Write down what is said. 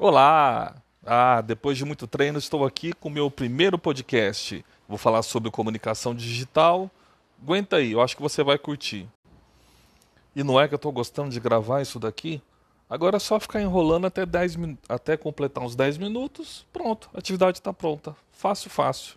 Olá! Ah, depois de muito treino, estou aqui com o meu primeiro podcast. Vou falar sobre comunicação digital. Aguenta aí, eu acho que você vai curtir. E não é que eu estou gostando de gravar isso daqui? Agora é só ficar enrolando até, 10 até completar uns 10 minutos. Pronto, a atividade está pronta. Fácil, fácil.